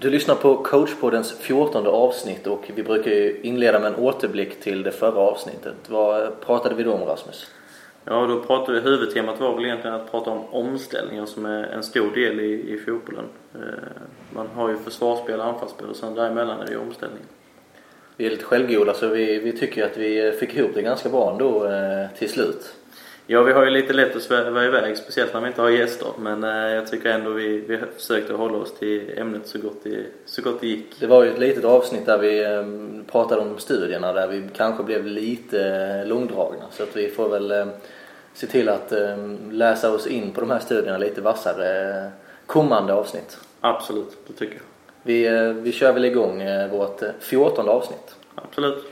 Du lyssnar på coachpoddens 14 avsnitt och vi brukar ju inleda med en återblick till det förra avsnittet. Vad pratade vi då om Rasmus? Ja, då pratade vi, huvudtemat var väl egentligen att prata om omställningar som är en stor del i, i fotbollen. Eh, man har ju försvarsspel och anfallsspel och sen däremellan är det ju omställning. Vi är lite självgoda så vi, vi tycker att vi fick ihop det ganska bra ändå eh, till slut. Ja, vi har ju lite lätt att sväva iväg, speciellt när vi inte har gäster. Men eh, jag tycker ändå vi, vi försökte hålla oss till ämnet så gott, det, så gott det gick. Det var ju ett litet avsnitt där vi eh, pratade om studierna där vi kanske blev lite eh, långdragna. Så att vi får väl eh, se till att eh, läsa oss in på de här studierna lite vassare eh, kommande avsnitt. Absolut, det tycker jag. Vi, vi kör väl igång vårt 14 avsnitt. Absolut.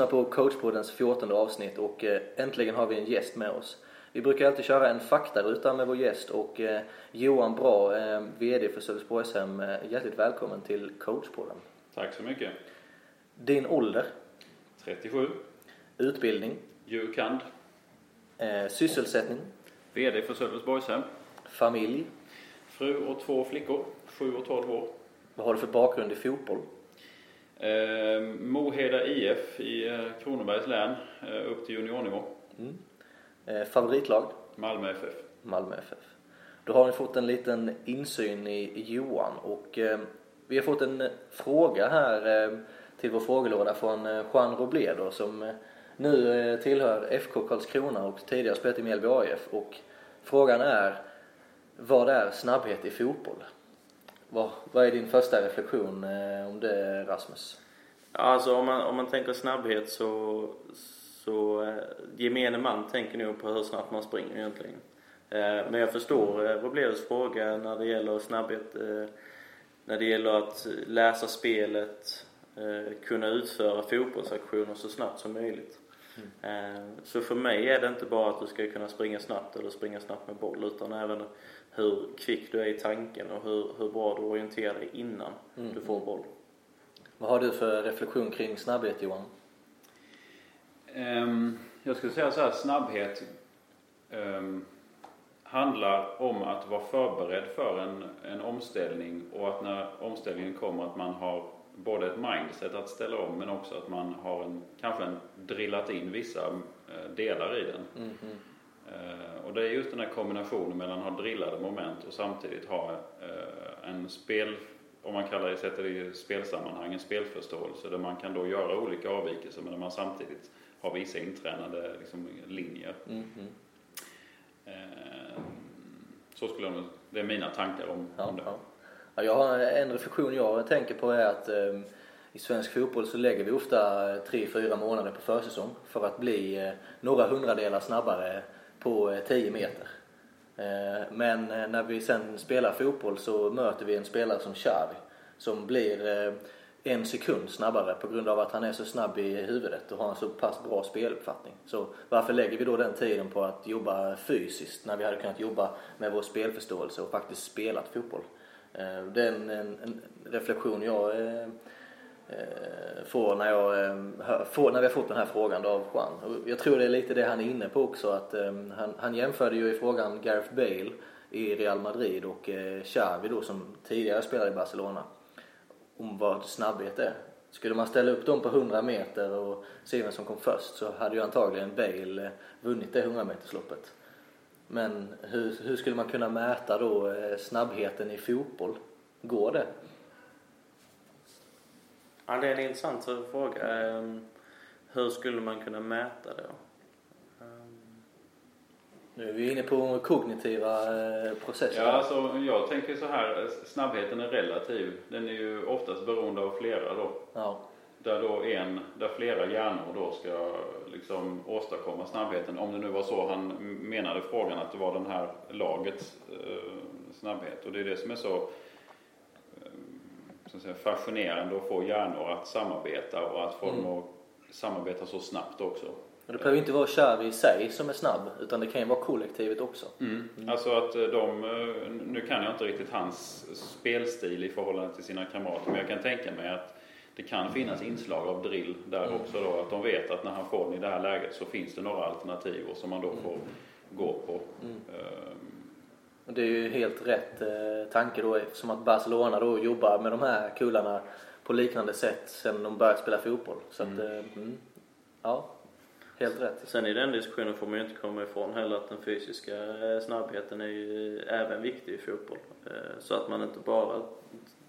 Lyssnar på coachpoddens 14 avsnitt och eh, äntligen har vi en gäst med oss. Vi brukar alltid köra en faktaruta med vår gäst och eh, Johan Bra, eh, VD för Sölvesborgshem, hjärtligt välkommen till coachpodden. Tack så mycket. Din ålder, 37, utbildning, jurkand, eh, sysselsättning, VD för Sölvesborgshem, familj, fru och två flickor, 7 och 12 år. vad har du för bakgrund i fotboll? Eh, Moheda IF i eh, Kronobergs län, eh, upp till juniornivå. Mm. Eh, favoritlag? Malmö FF. Malmö FF. Då har ni fått en liten insyn i Johan och eh, vi har fått en eh, fråga här eh, till vår frågelåda från Juan Robledo som nu tillhör FK Karlskrona och tidigare spelat i Mjällby AIF och frågan är vad är snabbhet i fotboll? Vad, vad är din första reflektion eh, om det Rasmus? Alltså om man, om man tänker snabbhet så, så eh, gemene man tänker nog på hur snabbt man springer egentligen. Eh, men jag förstår eh, fråga när det gäller snabbhet, eh, när det gäller att läsa spelet, eh, kunna utföra fotbollsaktioner så snabbt som möjligt. Eh, så för mig är det inte bara att du ska kunna springa snabbt eller springa snabbt med boll utan även hur kvick du är i tanken och hur, hur bra du orienterar dig innan du får boll. Vad har du för reflektion kring snabbhet Johan? Ehm, jag skulle säga så här, snabbhet ehm, handlar om att vara förberedd för en, en omställning och att när omställningen kommer att man har både ett mindset att ställa om men också att man har en, kanske en, drillat in vissa eh, delar i den. Mhm. Eh, och det är just den här kombinationen mellan att ha drillade moment och samtidigt ha eh, en spel, om man kallar det, sätter det i spelsammanhang, en spelförståelse där man kan då göra olika avvikelser men där man samtidigt har vissa intränade liksom, linjer. Mhm. Eh, så skulle jag det är mina tankar om, Ja, om det. ja. Ja, jag har en reflektion jag tänker på är att eh, i svensk fotboll så lägger vi ofta eh, tre, fyra månader på försäsong för att bli eh, några hundradelar snabbare på eh, 10 meter. Eh, men eh, när vi sen spelar fotboll så möter vi en spelare som Xavi som blir en sekund snabbare på grund av att han är så snabb i huvudet och har en så pass bra speluppfattning. Så varför lägger vi då den tiden på att jobba fysiskt när vi hade kunnat jobba med vår spelförståelse och faktiskt spelat fotboll? Det är en, en, en reflektion jag eh, Eh, får när, jag, eh, får när vi har fått den här frågan då av Juan. Och jag tror det är lite det han är inne på också. Att, eh, han, han jämförde ju i frågan Gareth Bale i Real Madrid och Xavi då som tidigare spelade i Barcelona. Om vad snabbhet är. Skulle man ställa upp dem på 100 meter och se vem som kom först så hade ju antagligen Bale vunnit det 100 metersloppet. Men hur, hur skulle man kunna mäta då snabbheten i fotboll? Går det? Ja, det är en intressant fråga. Ehm, Hur skulle man kunna mäta det? Ehm, Nu är vi inne på kognitiva eh, processer. Ja, alltså, jag tänker så här, snabbheten är relativ. Den är ju oftast beroende av flera då. Ja. Där då en, där flera hjärnor då ska liksom åstadkomma snabbheten. Om det nu var så han menade frågan att det var den här lagets eh, snabbhet. Och det är det som är så, eh, så att säga, fascinerande att få hjärnor att samarbeta och att få dem att samarbeta så snabbt också. Och det behöver inte vara Xavi i sig som är snabb, utan det kan ju vara kollektivet också. Mm. Alltså att eh, de, eh, nu kan jag inte riktigt hans spelstil i förhållande till sina kamrater, men jag kan tänka mig att det kan finnas inslag av drill där Mm. också då. Att de vet att när han får den i det här läget så finns det några alternativ och som man då får gå på. Det är ju helt rätt eh, tanke då eftersom att Barcelona då jobbar med de här kullarna på liknande sätt sen de började spela fotboll. Så att, Mm. eh, mm, ja, helt rätt. Sen i den diskussionen får man ju inte komma ifrån heller att den fysiska eh, snabbheten är ju även viktig i fotboll. Så att man inte bara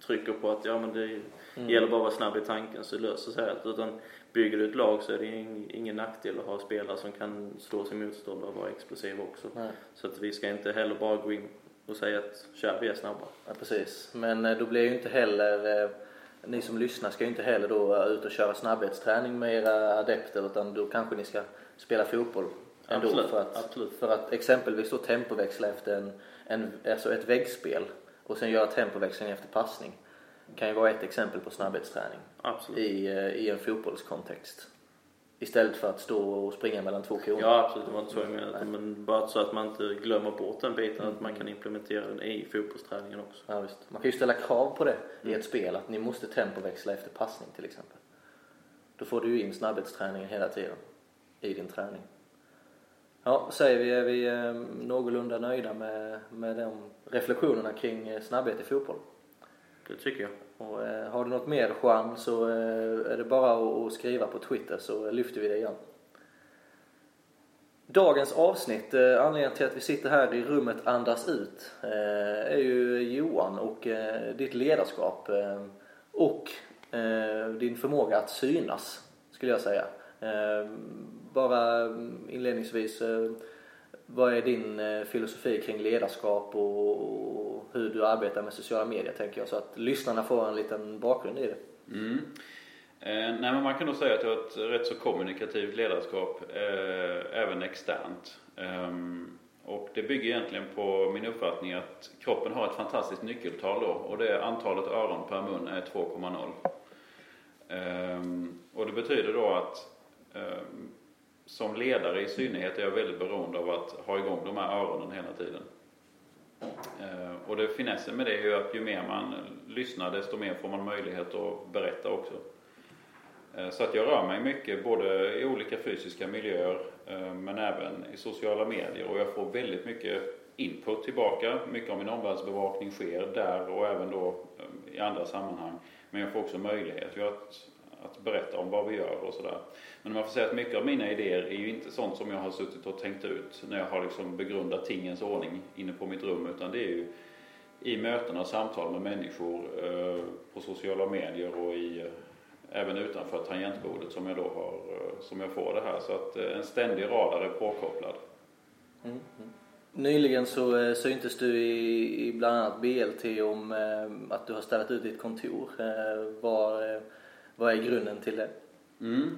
trycker på att ja men det Mm. gäller bara att vara snabb i tanken så löser sig allt. Utan bygger du ett lag så är det ing- ingen nackdel att ha spelare som kan slå sin motståndare och vara explosiva också. Nej. Så att vi ska inte heller bara gå in och säga att Xavi är snabbare. Ja, precis. Men eh, då blir ju inte heller, eh, ni som lyssnar ska ju inte heller då ut och köra snabbhetsträning med era adepter utan då kanske ni ska spela fotboll ändå Absolut, för att, absolut. för att exempelvis då tempoväxla efter en, en, alltså ett väggspel och sen göra tempoväxling efter passning. Kan ju vara ett exempel på snabbhetsträning Absolut. i, eh, i en fotbollskontext. Istället för att stå och springa mellan två koner. Ja absolut, det var inte så jag menade. Men bara så att man inte glömmer bort den biten, att man kan implementera den i fotbollsträningen också. Ja, visst. Man kan ju ställa krav på det i ett spel, att ni måste tempoväxla efter passning till exempel. Då får du ju in snabbhetsträningen hela tiden i din träning. Ja, säger vi, är vi eh, någorlunda nöjda med, med de reflektionerna kring eh, snabbhet i fotboll? Det tycker jag. Och, eh, har du något mer Juan så eh, är det bara att, skriva på Twitter så lyfter vi det igen. Dagens avsnitt, eh, anledningen till att vi sitter här i rummet andas ut, eh, är ju Johan och eh, ditt ledarskap eh, och eh, din förmåga att synas, skulle jag säga. Eh, bara mm, inledningsvis, eh, vad är din eh, filosofi kring ledarskap och, hur du arbetar med sociala medier, tänker jag, så att lyssnarna får en liten bakgrund i det. Mm. Eh, nej, men man kan nog säga att jag har ett rätt så kommunikativt ledarskap, eh, även externt. Eh, och det bygger egentligen på min uppfattning att kroppen har ett fantastiskt nyckeltal då och det är antalet öron per mun är 2,0. Ehm, och det betyder då att ehm, som ledare i synnerhet är jag väldigt beroende av att ha igång de här öronen hela tiden. Eh, och det finessen med det är ju att ju mer man lyssnar desto mer får man möjlighet att berätta också. Eh, så att jag rör mig mycket både i olika fysiska miljöer eh, men även i sociala medier och jag får väldigt mycket input tillbaka. Mycket av min omvärldsbevakning sker där och även då i andra sammanhang. Men jag får också möjlighet att, att berätta om vad vi gör och sådär. Men man får säga att mycket av mina idéer är ju inte sånt som jag har suttit och tänkt ut när jag har liksom begrundat tingens ordning inne på mitt rum utan det är ju i möten och samtal med människor eh, på sociala medier och i, eh, även utanför tangentbordet som jag då har, eh, som jag får det här. Så att en ständig radar är påkopplad. Mm. mm. Nyligen så syntes du i, i bland annat BLT om eh, att du har ställt ut ditt kontor. Eh, vad, är grunden till det? Mm.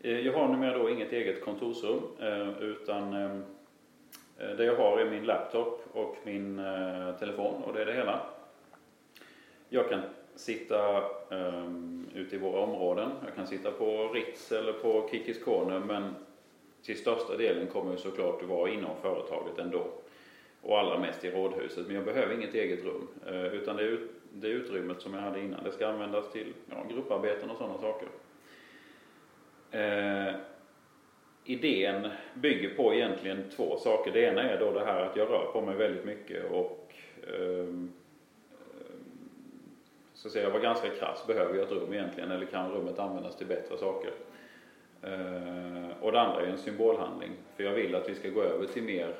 Eh, jag har numera då inget eget kontorsrum eh, utan eh, det jag har är min laptop och min telefon och det är det hela. Jag kan sitta um, ute i våra områden. Jag kan sitta på Ritz eller på Kikis Corner men till största delen kommer jag såklart att vara inom företaget ändå. Och allra mest i rådhuset. Men jag behöver inget eget rum. Utan det, det utrymmet som jag hade innan det ska användas till ja, grupparbeten och sådana saker. Eh, idén bygger på egentligen två saker. Det ena är då det här att jag rör på mig väldigt mycket och ehm, eh, så att säga, jag var ganska krass. Behöver jag ett rum egentligen eller kan rummet användas till bättre saker? Eh, och det andra är en symbolhandling. För jag vill att vi ska gå över till mer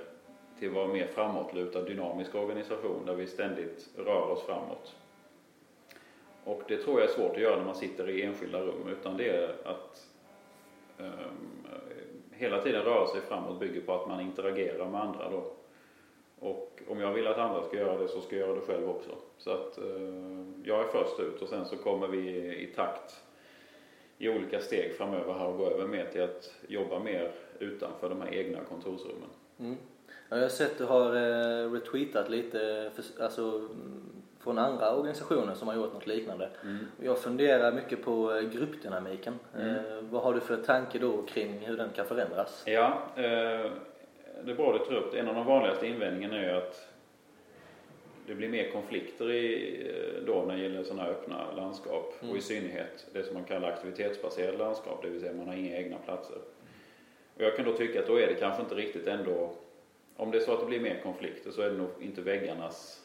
till att vara mer framåtlutad dynamisk organisation där vi ständigt rör oss framåt. Och det tror jag är svårt att göra när man sitter i enskilda rum utan det är att um, hela tiden röra sig framåt bygger på att man interagerar med andra då. Och om jag vill att andra ska göra det så ska jag göra det själv också. Så att uh, jag är först ut och sen så kommer vi i takt i olika steg framöver här och gå över mer till att jobba mer utanför de här egna kontorsrummen. Mm. Ja, jag har sett att du har eh, retweetat lite alltså, från andra organisationer som har gjort något liknande. Mm. Jag funderar mycket på eh, gruppdynamiken. Mm. Eh, vad har du för tanke då kring hur den kan förändras? Ja, eh, det är bra du tar upp. En av de vanligaste invändningarna är att det blir mer konflikter i, då när det gäller sådana här öppna landskap Mm. och i synnerhet det som man kallar aktivitetsbaserade landskap, det vill säga man har inga egna platser. Och jag kan då tycka att då är det kanske inte riktigt ändå, om det är så att det blir mer konflikter så är det nog inte väggarnas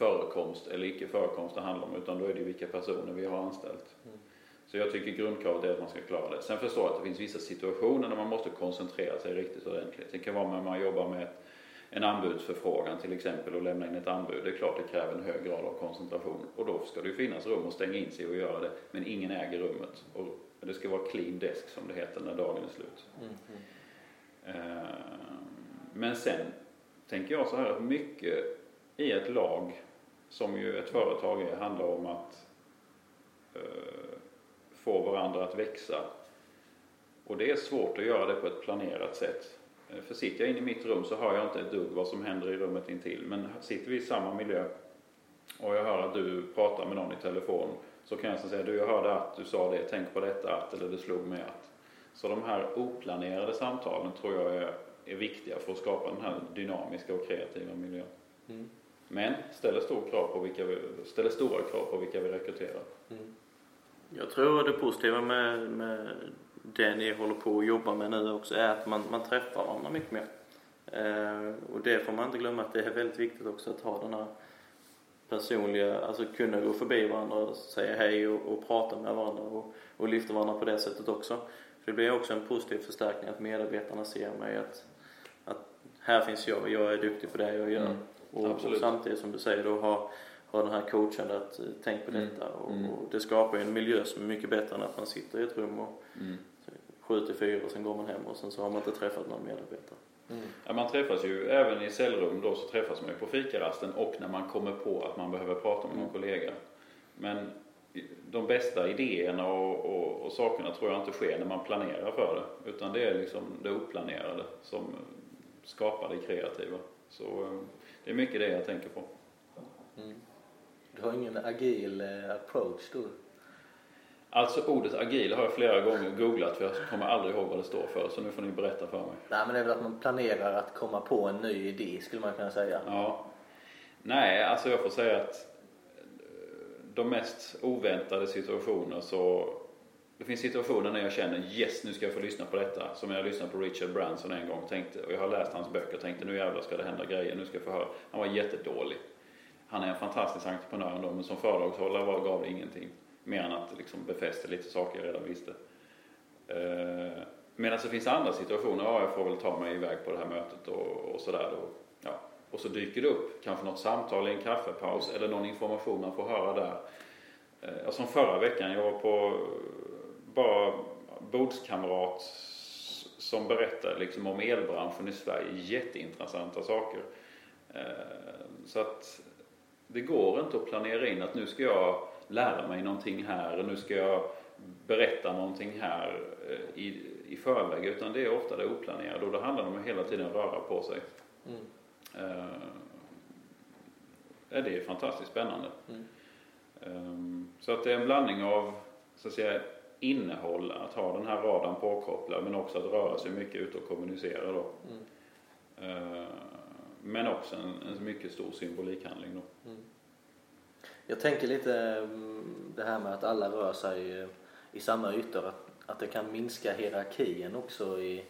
förekomst eller icke förekomst det handlar om utan då är det vilka personer vi har anställt. Mm. Så jag tycker grundkravet är att man ska klara det. Sen förstår jag att det finns vissa situationer där man måste koncentrera sig riktigt ordentligt. Det kan vara när man jobbar med en anbudsförfrågan till exempel och lämna in ett anbud. Det är klart det kräver en hög grad av koncentration och då ska det ju finnas rum att stänga in sig och göra det. Men ingen äger rummet. Och det ska vara clean desk som det heter när dagen är slut. Mm. Eh, Men sen tänker jag så här att mycket i ett lag, som ju ett företag är, handlar om att eh, få varandra att växa. Och det är svårt att göra det på ett planerat sätt. Eh, för sitter jag inne i mitt rum så hör jag inte ett dugg vad som händer i rummet intill. Men sitter vi i samma miljö och jag hör att du pratar med någon i telefon så kan jag säga, du jag hörde att du sa det, tänk på detta att, eller det slog mig att. Så de här oplanerade samtalen tror jag är, är viktiga för att skapa den här dynamiska och kreativa miljön. Mm. Men ställer, stor krav på vilka vi, ställer stora krav på vilka vi rekryterar. Mm. Jag tror det positiva med, med det ni håller på att jobba med nu också är att man, man träffar varandra mycket mer. Eh, och det får man inte glömma att det är väldigt viktigt också att ha den här personliga, alltså kunna gå förbi varandra och säga hej och, och prata med varandra och, och lyfta varandra på det sättet också. För det blir också en positiv förstärkning att medarbetarna ser mig att, att här finns jag och jag är duktig på det jag gör. Mm, och, och samtidigt som du säger då ha, ha den här coachen att eh, tänk på Mm, detta och, mm. och det skapar ju en miljö som är mycket bättre än att man sitter i ett rum och Mm. sju till fyra och sen går man hem och sen så har man inte träffat någon medarbetare. Mm. Ja, man träffas ju även i cellrum då så träffas man ju på fikarasten och när man kommer på att man behöver prata med någon kollega. Men de bästa idéerna och, och, och sakerna tror jag inte sker när man planerar för det. Utan det är liksom det oplanerade som skapar det kreativa. Så eh, det är mycket det jag tänker på. Mm. Du har ingen agil eh, approach då? Alltså ordet agil har jag flera gånger googlat för jag kommer aldrig ihåg vad det står för. Så nu får ni berätta för mig. Nej men det är väl att man planerar att komma på en ny idé skulle man kunna säga. Ja. Nej, alltså jag får säga att eh, de mest oväntade situationer så det finns situationer när jag känner yes nu ska jag få lyssna på detta. Som jag lyssnade på Richard Branson en gång tänkte, och jag har läst hans böcker och tänkte nu jävlar ska det hända grejer, nu ska jag få höra. Han var jättedålig. Han är en fantastisk entreprenör ändå men som föredragshållare var, gav det ingenting. Mer än att liksom befästa lite saker jag redan visste. Eh, Medan det finns andra situationer, ja jag får väl ta mig iväg på det här mötet och, och sådär. då. Ja. Och så dyker det upp kanske något samtal i en kaffepaus eller någon information man får höra där. Eh, som förra veckan, jag var på bara bordskamrat som berättade liksom om elbranschen i Sverige. Jätteintressanta saker. Eh, Så att det går inte att planera in att nu ska jag lära mig någonting här och nu ska jag berätta någonting här eh, i, i förväg utan det är ofta det oplanerade och då handlar det om att hela tiden röra på sig. Mm. Eh, det är fantastiskt spännande. Mm. Eh, så att det är en blandning av så att säga, innehåll, att ha den här radarn påkopplad men också att röra sig mycket ut och kommunicera då. Mm. Eh, men också en, en mycket stor symbolikhandling då. Mm. Jag tänker lite mm, det här med att alla rör sig eh, i samma ytor, att, att det kan minska hierarkin också i,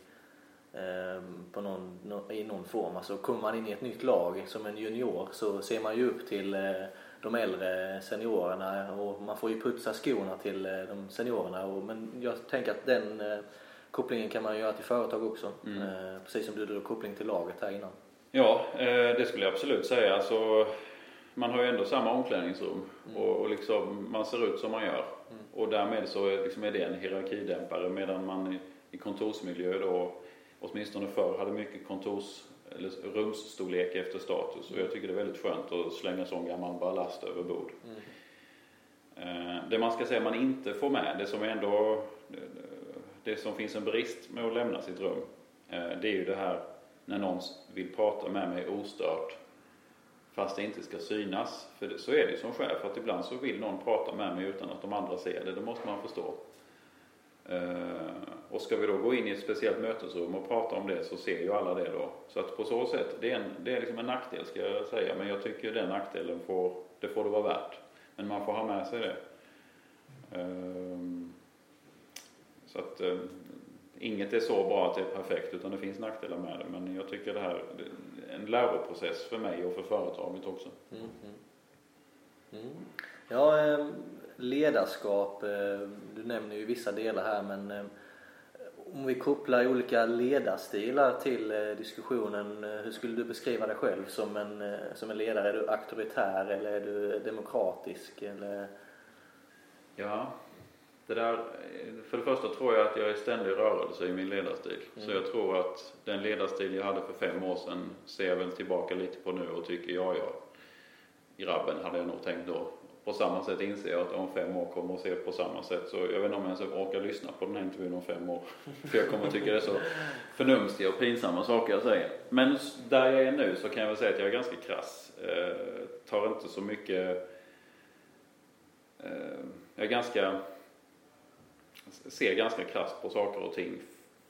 eh, på någon, nå- i någon form. Alltså kommer man in i ett nytt lag som en junior så ser man ju upp till de äldre seniorerna och man får ju putsa skorna till eh, de seniorerna. Och, men jag tänker att den eh, kopplingen kan man göra till företag också. Mm. Eh, precis som du drog koppling till laget här innan. Ja, det skulle jag absolut säga. Alltså, man har ju ändå samma omklädningsrum och, och liksom, man ser ut som man gör. Och därmed så är, liksom, är det en hierarkidämpare medan man i, i kontorsmiljö då, åtminstone förr, hade mycket kontors eller rumsstorlek efter status. Och jag tycker det är väldigt skönt att slänga sån gammal ballast över bord. Mm. Det man ska säga man inte får med, det som ändå det som finns en brist med att lämna sitt rum, eh, det är ju det här när någon vill prata med mig ostört fast det inte ska synas. För så är det ju som chef, att ibland så vill någon prata med mig utan att de andra ser det. Det måste man förstå. Eh, och ska vi då gå in i ett speciellt mötesrum och prata om det så ser ju alla det då. Så att på så sätt, det är en, det är liksom en nackdel ska jag säga, men jag tycker den nackdelen får, det får det vara värt. Men man får ha med sig det. Eh, så att eh, inget är så bra att det är perfekt utan det finns nackdelar med det. Men jag tycker det här är en läroprocess för mig och för företaget också. Mm, mm. mm. Ja, ehm, ledarskap, eh, du nämner ju vissa delar här men eh, om vi kopplar olika ledarstilar till eh, diskussionen, hur skulle du beskriva dig själv som en, som en ledare? Är du auktoritär eller är du demokratisk? Eller? Ja, det där, för det första tror jag att jag är ständig rörelse i min ledarstil. Mm. Så jag tror att den ledarstil jag hade för fem år sedan ser jag väl tillbaka lite på nu och tycker ja, ja. Grabben hade jag nog tänkt då på samma sätt inser jag att om fem år kommer att se på samma sätt. Så jag vet inte om jag ens orkar lyssna på den här intervjun om fem år. För jag kommer att tycka det är så förnumstiga och pinsamma saker jag säger. Men där jag är nu så kan jag väl säga att jag är ganska krass. Eh, tar inte så mycket... Eh, jag är ganska... Ser ganska krasst på saker och ting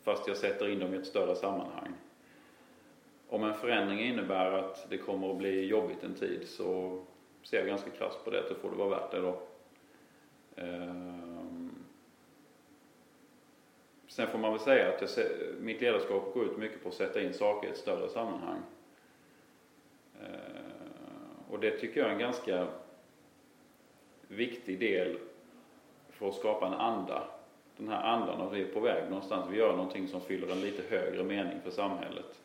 fast jag sätter in dem i ett större sammanhang. Om en förändring innebär att det kommer att bli jobbigt en tid så ser jag ganska krasst på det, att det får det vara värt det då. Ehm. Sen får man väl säga att jag, mitt ledarskap går ut mycket på att sätta in saker i ett större sammanhang. Ehm. Och det tycker jag är en ganska viktig del för att skapa en anda. Den här andan att vi är på väg någonstans, vi gör någonting som fyller en lite högre mening för samhället.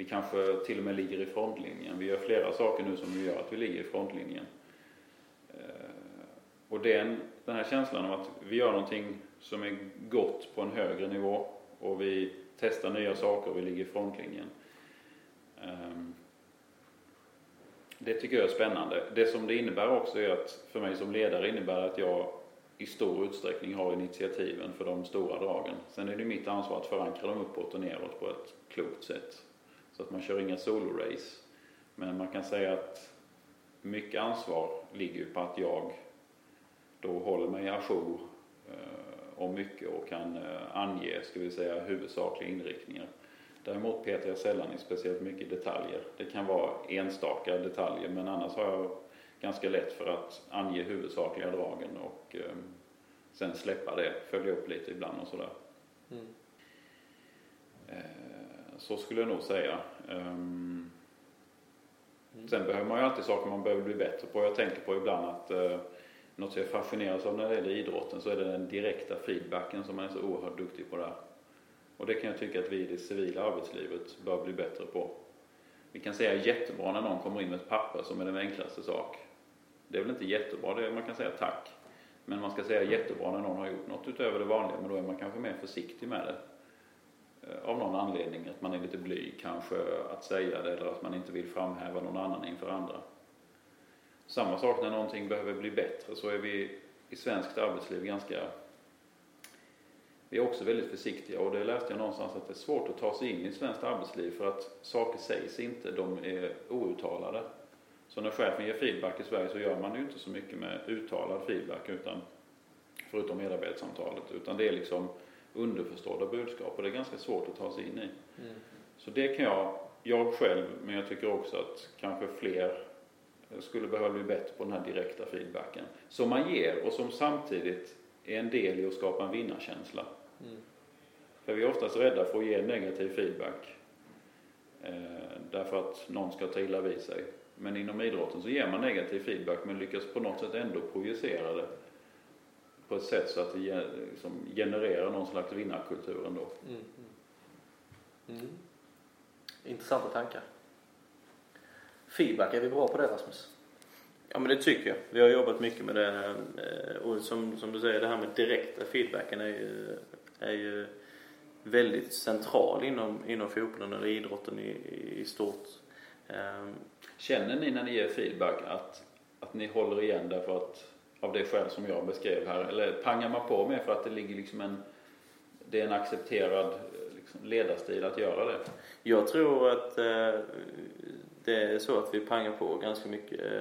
Vi kanske till och med ligger i frontlinjen. Vi gör flera saker nu som gör att vi ligger i frontlinjen. Eh, och den, den här känslan av att vi gör någonting som är gott på en högre nivå och vi testar nya saker och vi ligger i frontlinjen. Ehm, det tycker jag är spännande. Det som det innebär också är att för mig som ledare innebär att jag i stor utsträckning har initiativen för de stora dragen. Sen är det mitt ansvar att förankra dem uppåt och neråt på ett klokt sätt. Så att man kör inga solo-race. Men man kan säga att mycket ansvar ligger på att jag då håller mig ajour eh, om mycket och kan eh, ange, ska vi säga, huvudsakliga inriktningar. Däremot petar jag sällan i speciellt mycket detaljer. Det kan vara enstaka detaljer men annars har jag ganska lätt för att ange huvudsakliga dragen och eh, sen släppa det, följa upp lite ibland och sådär. Mm. Så skulle jag nog säga. Um, mm. Sen behöver man ju alltid saker man behöver bli bättre på. Jag tänker på ibland att uh, något jag fascineras av när det gäller idrotten så är det den direkta feedbacken som man är så oerhört duktig på där. Och det kan jag tycka att vi i det civila arbetslivet bör bli bättre på. Vi kan säga jättebra när någon kommer in med ett papper som är den enklaste sak. Det är väl inte jättebra, det är, man kan säga tack. Men man ska säga jättebra när någon har gjort något utöver det vanliga, men då är man kanske mer försiktig med det. Eh, av någon anledning, att man är lite blyg kanske att säga det eller att man inte vill framhäva någon annan inför andra. Samma sak när någonting behöver bli bättre så är vi i svenskt arbetsliv ganska vi är också väldigt försiktiga och det läste jag någonstans att det är svårt att ta sig in i svenskt arbetsliv för att saker sägs inte, de är outtalade. Så när chefen ger feedback i Sverige så gör man ju inte så mycket med uttalad feedback utan förutom medarbetarsamtalet utan det är liksom underförstådda budskap och det är ganska svårt att ta sig in i. Mm. Så det kan jag, jag själv, men jag tycker också att kanske fler skulle behöva bli bättre på den här direkta feedbacken. Som man ger och som samtidigt är en del i att skapa en vinnarkänsla. Mm. För vi är oftast rädda för att ge negativ feedback. Eh, därför att någon ska ta illa vid sig. Men inom idrotten så ger man negativ feedback men lyckas på något sätt ändå projicera det på ett sätt så att det liksom genererar någon slags vinnarkultur ändå. Mm, mm. Mm. Intressanta tankar. Feedback, är vi bra på det Rasmus? Ja men det tycker jag. Vi har jobbat mycket med det eh, och som, som du säger det här med direkta feedbacken är ju, är ju väldigt central inom, inom fotbollen eller idrotten i, i stort. Ehm. Känner ni när ni ger feedback att, att ni håller igen därför att av det skäl som jag beskrev här? Eller pangar man på med för att det ligger liksom en, det är en accepterad liksom ledarstil att göra det. Jag tror att eh, det är så att vi pangar på ganska mycket eh,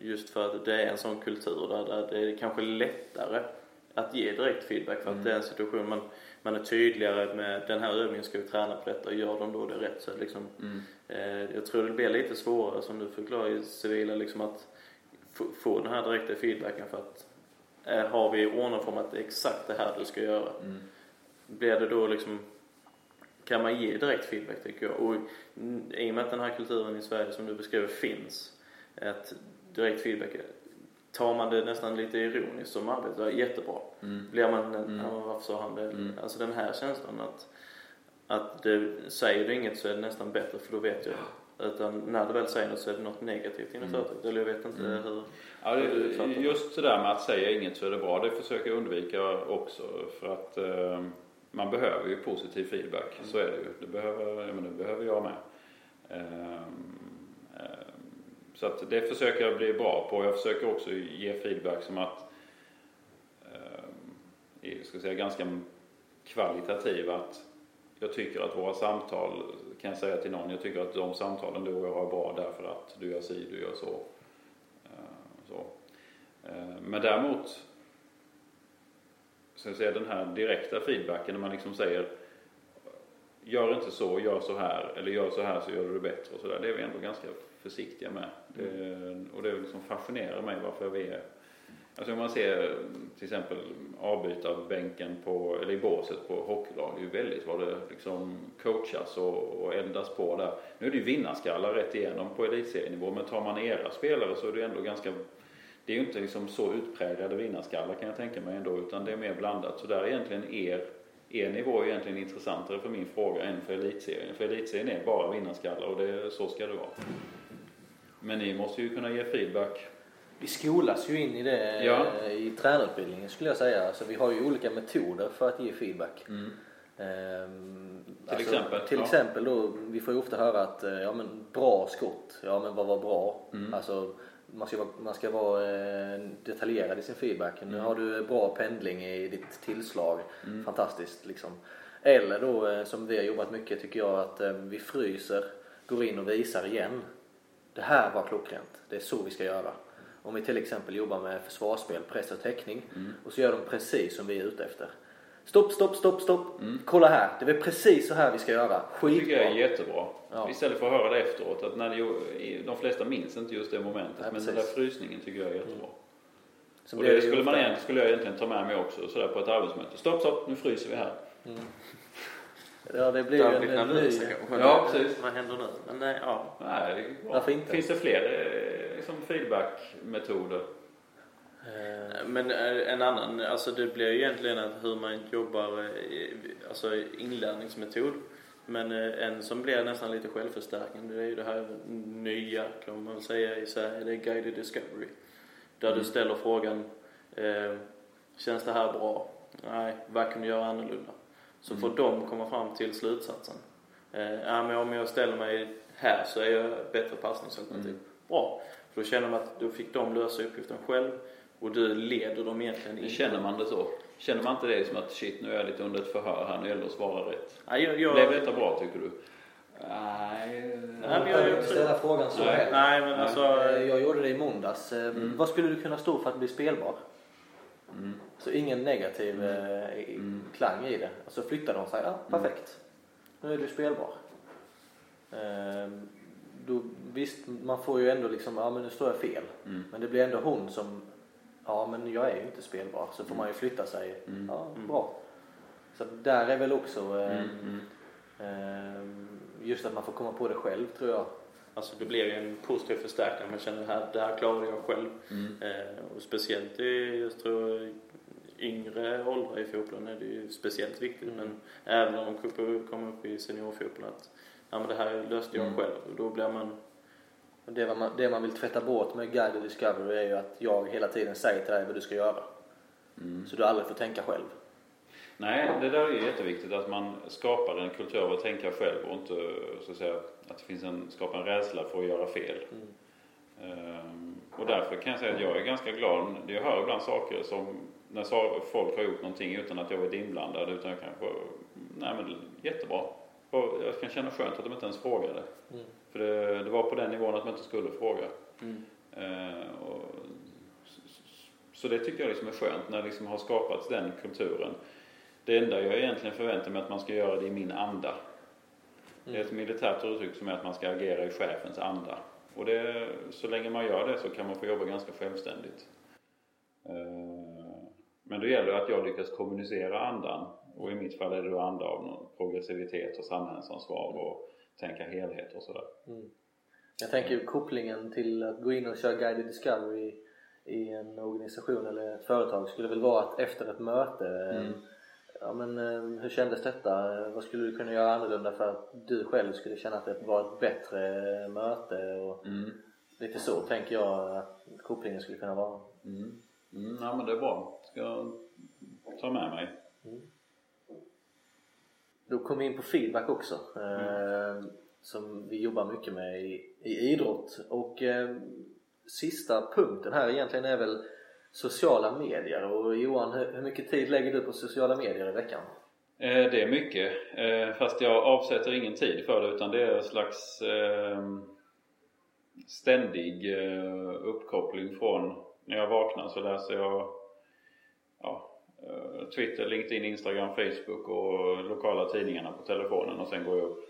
just för att det är en sån kultur där, där det är kanske lättare att ge direkt feedback för att Mm. det är en situation man, man är tydligare med den här övningen ska vi träna på detta och gör de då det rätt så liksom eh, jag tror det blir lite svårare som du förklarar i civila liksom att få, den här direkta feedbacken för att eh, har vi ordnat det är exakt det här du ska göra Mm. blir det då liksom kan man ge direkt feedback tycker jag och i och med att den här kulturen i Sverige som du beskriver finns att direkt feedback tar man det nästan lite ironiskt som arbetare, jättebra. Mm. Blir man, Mm. ja, varför sa han det? Mm. Alltså den här känslan att, att det, säger du inget så är det nästan bättre för då vet jag. Utan när du väl säger något så är det något negativt inom Mm. företaget. Eller jag vet inte Mm. hur. Ja, hur det, det. just det där med att säga inget så är det bra. Det försöker jag undvika också för att eh, man behöver ju positiv feedback. Så är det ju. Det behöver, jag, menar, det behöver jag med. Ehm, ehm, så att det försöker jag bli bra på. Jag försöker också ge feedback som att är, ska säga, ganska kvalitativ. Att jag tycker att våra samtal, kan jag säga till någon, jag tycker att de samtalen du och jag har är bra därför att du gör si, du gör så. Eh, så. Eh, Men däremot, så jag säga, den här direkta feedbacken när man liksom säger Gör inte så, gör så här, eller gör så här så gör du det bättre och sådär. Det är vi ändå ganska försiktiga med. Det, och det liksom fascinerar mig varför vi är Alltså om man ser till exempel avbytarbänken på, eller i båset på hockeylag, det är ju väldigt vad det liksom coachas och, och eldas på där. Nu är det ju vinnarskallar rätt igenom på elitserienivå, men tar man era spelare så är det ju ändå ganska det är ju inte liksom så utpräglade vinnarskallar kan jag tänka mig ändå, utan det är mer blandat. Så där är egentligen er, er nivå är egentligen intressantare för min fråga än för elitserien. För elitserien är bara vinnarskallar och det, så ska det vara. Men ni måste ju kunna ge feedback. Vi skolas ju in i det Ja. eh, i tränarutbildningen skulle jag säga. Alltså, vi har ju olika metoder för att ge feedback. Ehm, Till exempel, Till ja. exempel då, vi får ju ofta höra att eh, ja, men bra skott, ja men vad var bra? Mm. Alltså, man ska vara, man ska vara eh, detaljerad i sin feedback. Nu har du bra pendling i ditt tillslag, Mm. fantastiskt liksom. Eller då som vi har jobbat mycket tycker jag att vi fryser, går in och visar igen. Det här var klockrent, det är så vi ska göra. Om vi till exempel jobbar med försvarsspel, press och täckning Mm. och så gör de precis som vi är ute efter. Stopp, stopp, stopp, stopp. Mm. Kolla här, det är precis så här vi ska göra. Det tycker jag är Skitbra. jättebra. Ja. Istället för att höra det efteråt. Att när det, de flesta minns inte just det momentet. Nej, men den där frysningen tycker jag är jättebra. Så och det ju skulle, man egentligen, skulle jag egentligen ta med mig också sådär på ett arbetsmöte. Stopp, stopp, nu fryser vi här. Ja, det blir ju en, en ny... Ja, precis. Vad händer nu? Men nej, ja. Nej, det. Varför inte? Finns det fler eh, liksom feedbackmetoder? Eh, Men eh, en annan, alltså det blir ju egentligen att hur man jobbar, alltså inlärningsmetod. Men en som blir nästan lite självförstärkande det är ju det här nya kan man väl säga i Sverige, det är guided discovery. Där Mm. du ställer frågan, känns det här bra? Nej, vad kan du göra annorlunda? Så får de komma fram till slutsatsen. Eh, ja men om jag ställer mig här så är jag bättre passningsalternativ. Mm. Bra. För då känner man att då fick de lösa uppgiften själv och du leder dem egentligen in. Känner man det så? Känner man inte det som att shit, nu är jag lite under ett förhör här, nu gäller det att svara rätt? Ja, jag, jag, Blev detta bra tycker du? Nej, Nej, men jag jag- inte ställa frågan så Nej. Nej men Nej. alltså. Eh, Jag gjorde det i måndags. Eh, Mm. Vad skulle du kunna stå för att bli spelbar? Mm. Så ingen negativ eh, i- Mm. klang i det. Och så flyttade hon sig. Ja, perfekt. Nu är du spelbar. Eh, då, visst, man får ju ändå liksom, ja men nu står jag fel. Mm. Men det blir ändå hon som, ja men jag är ju inte spelbar. Så får man ju flytta sig. Mm. Ja, Mm. bra. Så där är väl också eh, Mm. Mm. eh, just att man får komma på det själv tror jag. Alltså det blir ju en positiv förstärkning. Man känner det här, det här klarade jag själv. Mm. Eh, och speciellt i, jag tror, yngre åldrar i fotbollen är det ju speciellt viktigt. Mm. Men även om de kommer- upp i seniorfotbollen att ja, men det här löste jag Mm. själv. Och då blir man, Det man, det man vill tvätta bort med Guide och Discovery är ju att jag hela tiden säger till dig vad du ska göra. Mm. Så du aldrig får tänka själv. Nej, det där är jätteviktigt att man skapar en kultur av att tänka själv och inte så att säga att det finns en, skapar en rädsla för att göra fel. Mm. Ehm, och därför kan jag säga att jag är ganska glad. Jag hör ibland saker som när folk har gjort någonting utan att jag varit inblandad utan jag kanske, nej men jättebra. Och jag kan känna skönt att de inte ens frågade. Mm. För det, det, var på den nivån att man inte skulle fråga. Mm. Ehm, och, så det tycker jag liksom är skönt när det liksom har skapats den kulturen. Det enda jag egentligen förväntar mig att man ska göra det i min anda. Det är ett militärt uttryck som är att man ska agera i chefens anda. Och det, så länge man gör det så kan man få jobba ganska självständigt. Eh, men då gäller det att jag lyckas kommunicera andan och i mitt fall är det då anda av progressivitet och samhällsansvar och tänka helhet och sådär. Mm. Jag tänker kopplingen till att gå in och köra guided discovery i en organisation eller ett företag skulle väl vara att efter ett möte mm Ja men eh, hur kändes detta? Vad skulle du kunna göra annorlunda för att du själv skulle känna att det var ett bättre möte? Och mm. Lite så tänker jag att kopplingen skulle kunna vara. Mm. Mm, ja men det är bra. Ska jag ta med mig. Mm. Då kom vi in på feedback också. Eh, som vi jobbar mycket med i, i idrott. Och eh, sista punkten här egentligen är väl sociala medier. Och Johan, hur mycket tid lägger du på sociala medier i veckan? Eh, det är mycket. Eh, fast jag avsätter ingen tid för det utan det är en slags ehm, ständig eh, uppkoppling från när jag vaknar så läser jag ja, Twitter, LinkedIn, Instagram, Facebook och lokala tidningarna på telefonen och sen går jag upp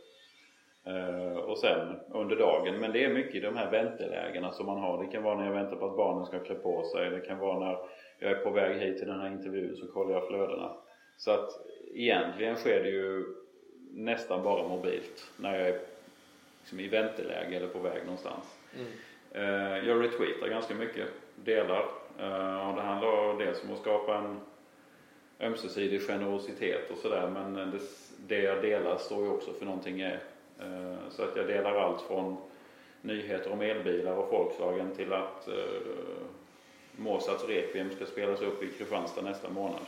och sen under dagen. Men det är mycket i de här väntelägena som man har. Det kan vara när jag väntar på att barnen ska klä på sig. Det kan vara när jag är på väg hit till den här intervjun så kollar jag flödena. Så att egentligen sker det ju nästan bara mobilt när jag är liksom i vänteläge eller på väg någonstans. Mm. Eh, jag retweetar ganska mycket, delar. Eh, och det handlar dels om att skapa en ömsesidig generositet och sådär men det, det jag delar står ju också för någonting är Eh, Eh, så att jag delar allt från nyheter om elbilar och Volkswagen till att eh, Mozarts Requiem ska spelas upp i Kristianstad nästa månad.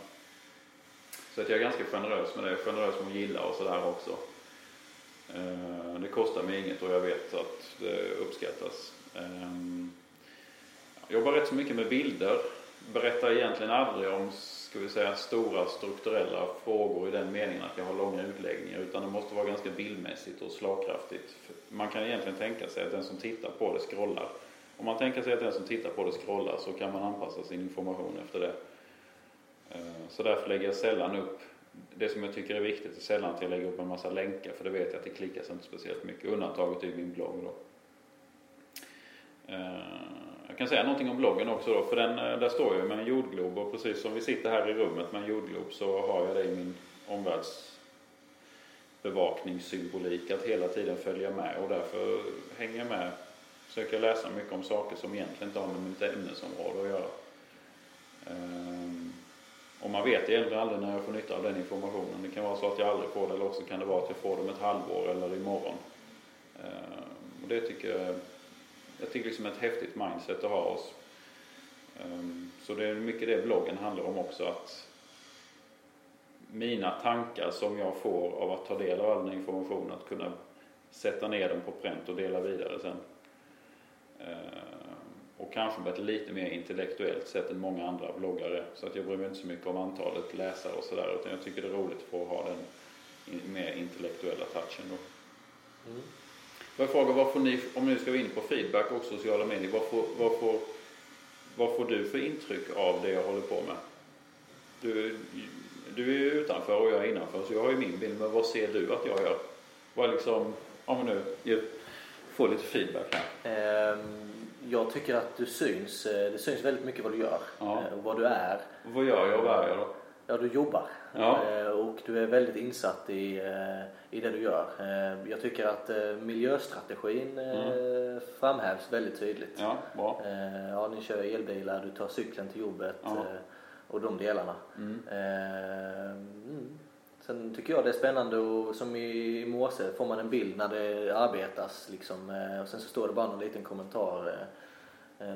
Så att jag är ganska generös med det, generös med att gilla och sådär också. Eh, det kostar mig inget och jag vet att det uppskattas. Ehm, jag jobbar rätt så mycket med bilder. Berättar egentligen aldrig om ska vi säga, stora strukturella frågor i den meningen att jag har långa utläggningar utan det måste vara ganska bildmässigt och slagkraftigt. Man kan egentligen tänka sig att den som tittar på det scrollar. Om man tänker sig att den som tittar på det scrollar så kan man anpassa sin information efter det. Eh, så därför lägger jag sällan upp det som jag tycker är viktigt är sällan att jag lägger upp en massa länkar för det vet jag att det klickas inte speciellt mycket. Undantaget är min blogg då. Eh, jag kan säga någonting om bloggen också då, för den, eh, där står jag med en jordglob och precis som vi sitter här i rummet med en jordglob så har jag det i min omvärldsbevakningssymbolik att hela tiden följa med och därför hänger jag med, försöker läsa mycket om saker som egentligen inte har med mitt ämnesområde att göra. Ehm, och man vet egentligen aldrig när jag får nytta av den informationen. Det kan vara så att jag aldrig får det eller också kan det vara att jag får det om ett halvår eller imorgon. Ehm, och det tycker jag jag tycker liksom ett häftigt mindset att ha oss. Ehm, så det är mycket det bloggen handlar om också att mina tankar som jag får av att ta del av all den informationen att kunna sätta ner dem på pränt och dela vidare sen. Ehm, och kanske på ett lite mer intellektuellt sätt än många andra bloggare. Så att jag bryr mig inte så mycket om antalet läsare och sådär utan jag tycker det är roligt att få ha den mer intellektuella touchen då. Mm. Jag frågar, vad får ni, om ni ska gå in på feedback och sociala medier, vad får, vad, får, vad får du för intryck av det jag håller på med? Du, du är utanför och jag är innanför så jag har ju min bild, men vad ser du att jag gör? Vad liksom, om vi nu får lite feedback här. Um, jag tycker att du syns, eh, det syns väldigt mycket vad du gör ja. och eh, vad du är. vad gör jag och vad är jag då? Ja, du jobbar. Ja. Eh, och du är väldigt insatt i, eh, i det du gör. Eh, jag tycker att miljöstrategin mm. framhävs väldigt tydligt. Ja, bra. Ja, ni kör elbilar, du tar cykeln till jobbet ja. och de delarna. Mm. Mm. Sen tycker jag det är spännande och som i morse får man en bild när det arbetas liksom, och sen så står det bara någon liten kommentar.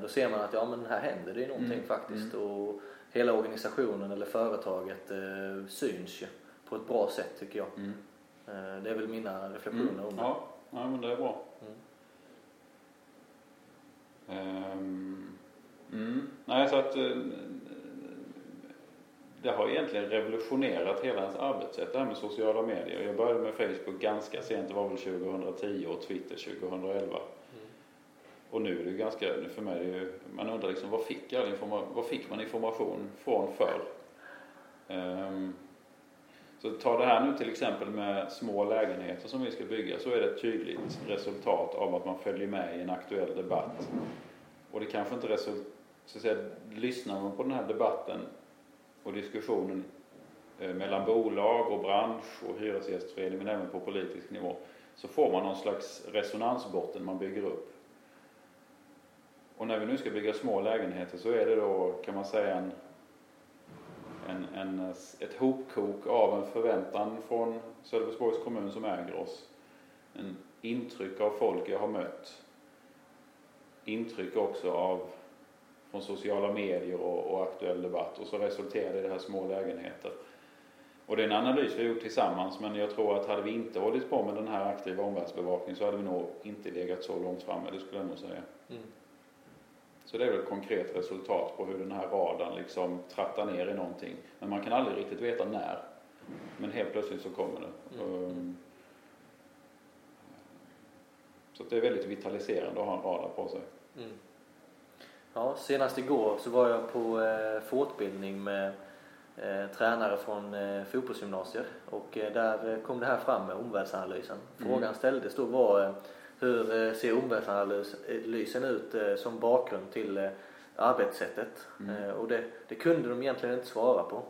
Då ser man att ja men här händer det någonting mm. faktiskt. Mm. Och hela organisationen eller företaget eh, syns ju på ett bra sätt tycker jag. Mm. Eh, det är väl mina reflektioner mm. om det. Ja. ja, men det är bra. Mm. så att eh, det har egentligen revolutionerat hela ens arbetssätt det här med sociala medier. Jag började med Facebook ganska sent, det var väl 2010 och Twitter 2011. Och nu är det ganska, för mig, är det ju, man undrar liksom vad fick, all informa, vad fick man information från förr? Um, ehm, så ta det här nu till exempel med små lägenheter som vi ska bygga så är det ett tydligt resultat av att man följer med i en aktuell debatt. Och det kanske inte resulterar, så att säga, lyssnar man på den här debatten och diskussionen eh, mellan bolag och bransch och hyresgästförening men även på politisk nivå så får man någon slags resonansbotten man bygger upp. Och när vi nu ska bygga små lägenheter så är det då kan man säga en, en, en, ett hopkok av en förväntan från Sölvesborgs kommun som äger oss. En intryck av folk jag har mött. Intryck också av från sociala medier och, och aktuell debatt och så resulterar det i det här små lägenheter. Och det är en analys vi har gjort tillsammans men jag tror att hade vi inte hållit på med den här aktiva omvärldsbevakningen så hade vi nog inte legat så långt framme, det skulle jag nog säga. Mm. Så det är väl ett konkret resultat på hur den här radarn liksom trattar ner i någonting. Men man kan aldrig riktigt veta när. Men helt plötsligt så kommer det. Mm. Um, så det är väldigt vitaliserande att ha en radar på sig. Mm. Ja, senast igår så var jag på eh, fortbildning med eh, tränare från eh, fotbollsgymnasier och eh, där kom det här fram med omvärldsanalysen. Mm. Frågan mm. ställdes då var eh, hur eh, ser omvärldsanalysen ut eh, som bakgrund till eh, arbetssättet? Mm. Och det, det, kunde de egentligen inte svara på.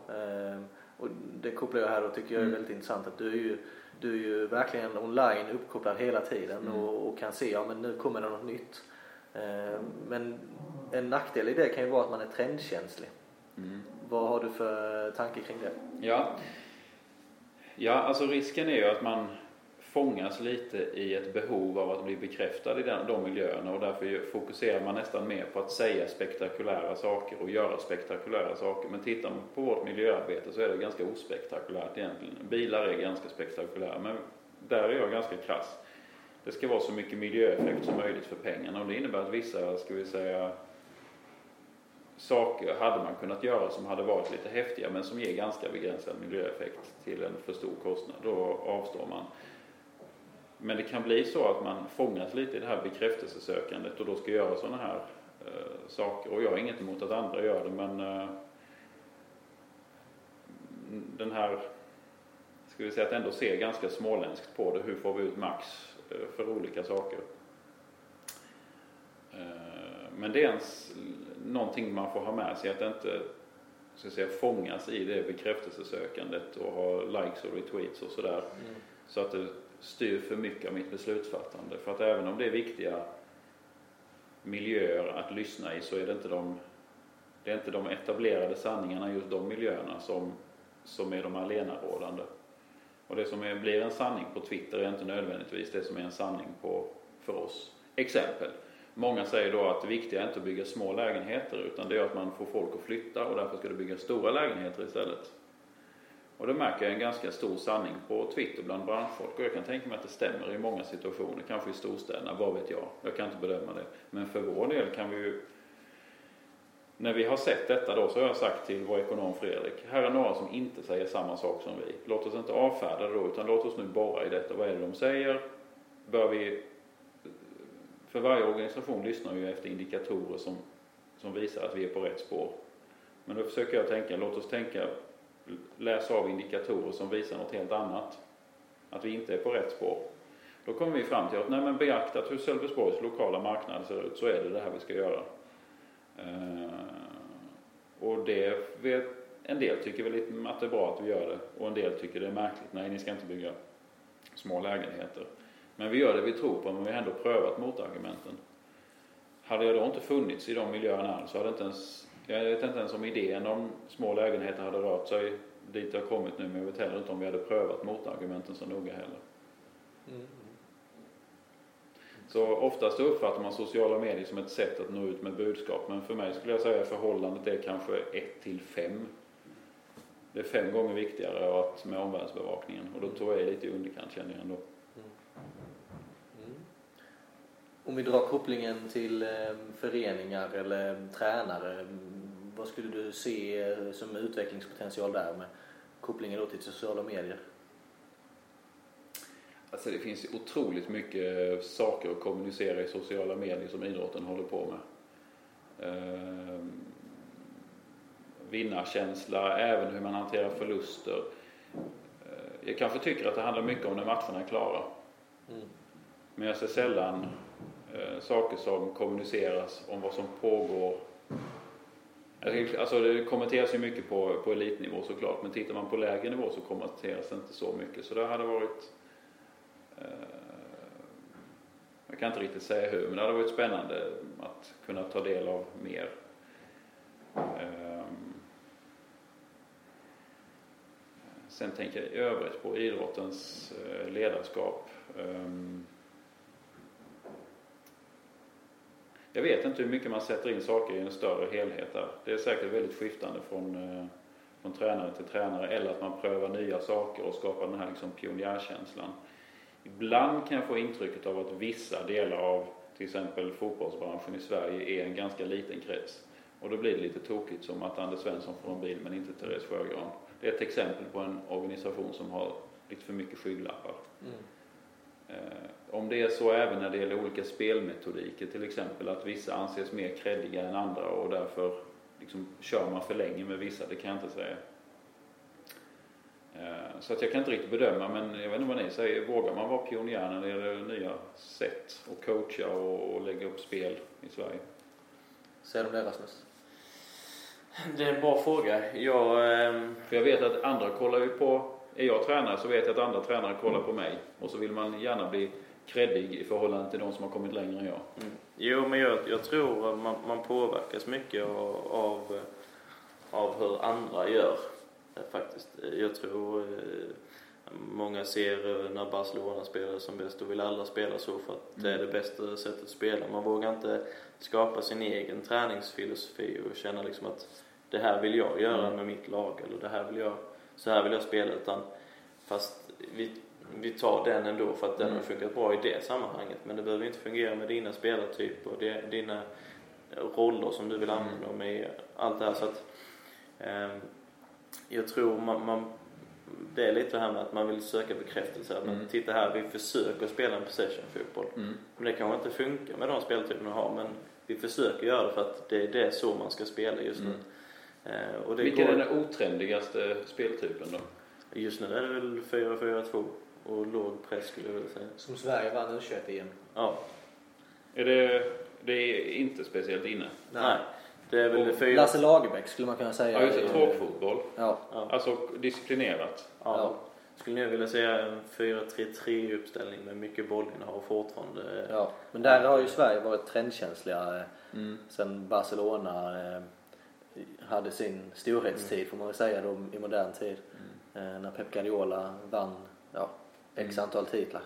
Och det kopplar jag här och tycker jag är mm. väldigt intressant att du är ju, du är ju verkligen online uppkopplad hela tiden mm. och, och, kan se, ja men nu kommer det något nytt. Men en nackdel i det kan ju vara att man är trendkänslig. Mm. Vad har du för tanke kring det? Ja, ja alltså risken är ju att man fångas lite i ett behov av att bli bekräftad i den, de miljöerna och därför fokuserar man nästan mer på att säga spektakulära saker och göra spektakulära saker. Men tittar man på vårt miljöarbete så är det ganska ospektakulärt egentligen. Bilar är ganska spektakulära men där är jag ganska krass. Det ska vara så mycket miljöeffekt som möjligt för pengarna och det innebär att vissa, ska vi säga, saker hade man kunnat göra som hade varit lite häftiga men som ger ganska begränsad miljöeffekt till en för stor kostnad. Då avstår man. Men det kan bli så att man fångas lite i det här bekräftelsesökandet och då ska göra sådana här eh, saker. Och jag har inget emot att andra gör det men eh, den här, ska vi säga att ändå se ganska småländskt på det. Hur får vi ut max eh, för olika saker? Eh, men det är ens någonting man får ha med sig att inte att säga, fångas i det bekräftelsesökandet och ha likes och retweets och sådär. Mm. Så att det styr för mycket av mitt beslutsfattande. För att även om det är viktiga miljöer att lyssna i så är det inte de, det är inte de etablerade sanningarna i just de miljöerna som, som är de allenarådande. Och det som är, blir en sanning på Twitter är inte nödvändigtvis det som är en sanning på, för oss. Exempel. Många säger då att det viktiga är inte att bygga små lägenheter utan det är att man får folk att flytta och därför ska det byggas stora lägenheter istället. Och det märker jag en ganska stor sanning på Twitter bland branschfolk och jag kan tänka mig att det stämmer i många situationer, kanske i storstäderna, vad vet jag. Jag kan inte bedöma det. Men för vår del kan vi ju när vi har sett detta då så har jag sagt till vår ekonom Fredrik, här är några som inte säger samma sak som vi. Låt oss inte avfärda det då utan låt oss nu borra i detta. Vad är det de säger? Bör vi... För varje organisation lyssnar ju efter indikatorer som, som visar att vi är på rätt spår. Men då försöker jag tänka, låt oss tänka läsa av indikatorer som visar något helt annat. Att vi inte är på rätt spår. Då kommer vi fram till att nej men beaktat hur Sölvesborgs lokala marknad ser ut så är det det här vi ska göra. Eh, och det vet, en del tycker väl att det är bra att vi gör det och en del tycker det är märkligt. Nej, ni ska inte bygga små lägenheter. Men vi gör det vi tror på men vi har ändå prövat motargumenten. Hade jag då inte funnits i de miljöerna alls så hade inte ens jag vet inte ens om idén om små lägenheter hade rört sig dit har kommit nu men jag vet heller inte om vi hade prövat motargumenten så noga heller. Mm. Så oftast uppfattar man sociala medier som ett sätt att nå ut med budskap men för mig skulle jag säga att förhållandet är kanske 1 till 5. Det är fem gånger viktigare att med omvärldsbevakningen och då tror jag lite i underkant känner jag ändå. Mm. Mm. Om vi drar kopplingen till eh, föreningar eller tränare vad skulle du se eh, som utvecklingspotential där med kopplingen då till sociala medier? Alltså det finns otroligt mycket saker att kommunicera i sociala medier som idrotten håller på med. Ehm, vinnarkänsla, även hur man hanterar förluster. Ehm, jag kanske tycker att det handlar mycket om när matcherna är klara. Mm. Men jag ser sällan eh, saker som kommuniceras om vad som pågår. Alltså, alltså det kommenteras ju mycket på, på elitnivå såklart, men tittar man på lägre nivå så kommenteras det inte så mycket. Så det hade varit eh, jag kan inte riktigt säga hur, men det hade varit spännande att kunna ta del av mer. Eh, sen tänker jag i övrigt på idrottens eh, ledarskap. Eh, jag vet inte hur mycket man sätter in saker i en större helhet där. Det är säkert väldigt skiftande från, eh, från tränare till tränare eller att man prövar nya saker och skapar den här liksom pionjärkänslan. Ibland kan jag få intrycket av att vissa delar av till exempel fotbollsbranschen i Sverige är en ganska liten krets. Och då blir det lite tokigt som att Anders Svensson får en bil men inte Therese Sjögran. Det är ett exempel på en organisation som har lite för mycket skygglappar. Mm. Eh, om det är så även när det gäller olika spelmetodiker, till exempel att vissa anses mer kreddiga än andra och därför liksom kör man för länge med vissa, det kan jag inte säga. Eh, så att jag kan inte riktigt bedöma, men jag vet inte vad ni säger. Vågar man vara pionjär när det gäller nya sätt att coacha och lägga upp spel i Sverige? Säger de det Rasmus? Det är en bra fråga. Jag... ehm, För jag vet att andra kollar ju på, är jag tränare så vet jag att andra tränare kollar på mig och så vill man gärna bli kreddig i förhållande till de som har kommit längre än jag. Mm. Jo, men jag, jag tror att man, man påverkas mycket av, av, av hur andra gör. eh, Faktiskt. Jag tror eh, många ser eh, när Barcelona spelar som bäst, då vill alla spela så för att det är det bästa sättet att spela. Man vågar inte skapa sin egen träningsfilosofi och känna liksom att det här vill jag göra Mm. med mitt lag eller det här vill jag, så här vill jag spela. Utan fast vi, vi tar den ändå för att den Mm. har funkat bra i det sammanhanget. Men det behöver inte fungera med dina spelartyper och det- dina roller som du vill Mm. använda dem i. Allt det här så att ehm, jag tror man, man det är lite det här med att man vill söka bekräftelse. Mm. titta här, vi försöker spela en possession-fotboll. Men det kanske inte funkar med de speltyperna vi har. Men vi försöker göra det för att det är det så man ska spela just nu. Mm. Eh, och det Vilken går, är den otrendigaste speltypen då? Just nu är det väl 4-4-2 och låg press skulle jag vilja säga. Som Sverige vann U21 igen. Ja, Är det, det är inte speciellt inne? nej. Det är väl Och fyra... Lasse Lagerbäck skulle man kunna säga. Ja, just det. är- Tråkfotboll. Ja. Ja, Alltså disciplinerat. ja. Ja. Skulle jag vilja säga en 4-3-3 uppställning med mycket bollinnehav fortfarande. ja. Men där har ju Sverige varit trendkänsliga eh, Mm. sen Barcelona eh, hade sin storhetstid får man väl säga då i modern tid. Mm. Eh, när Pep Guardiola vann ja, x antal titlar.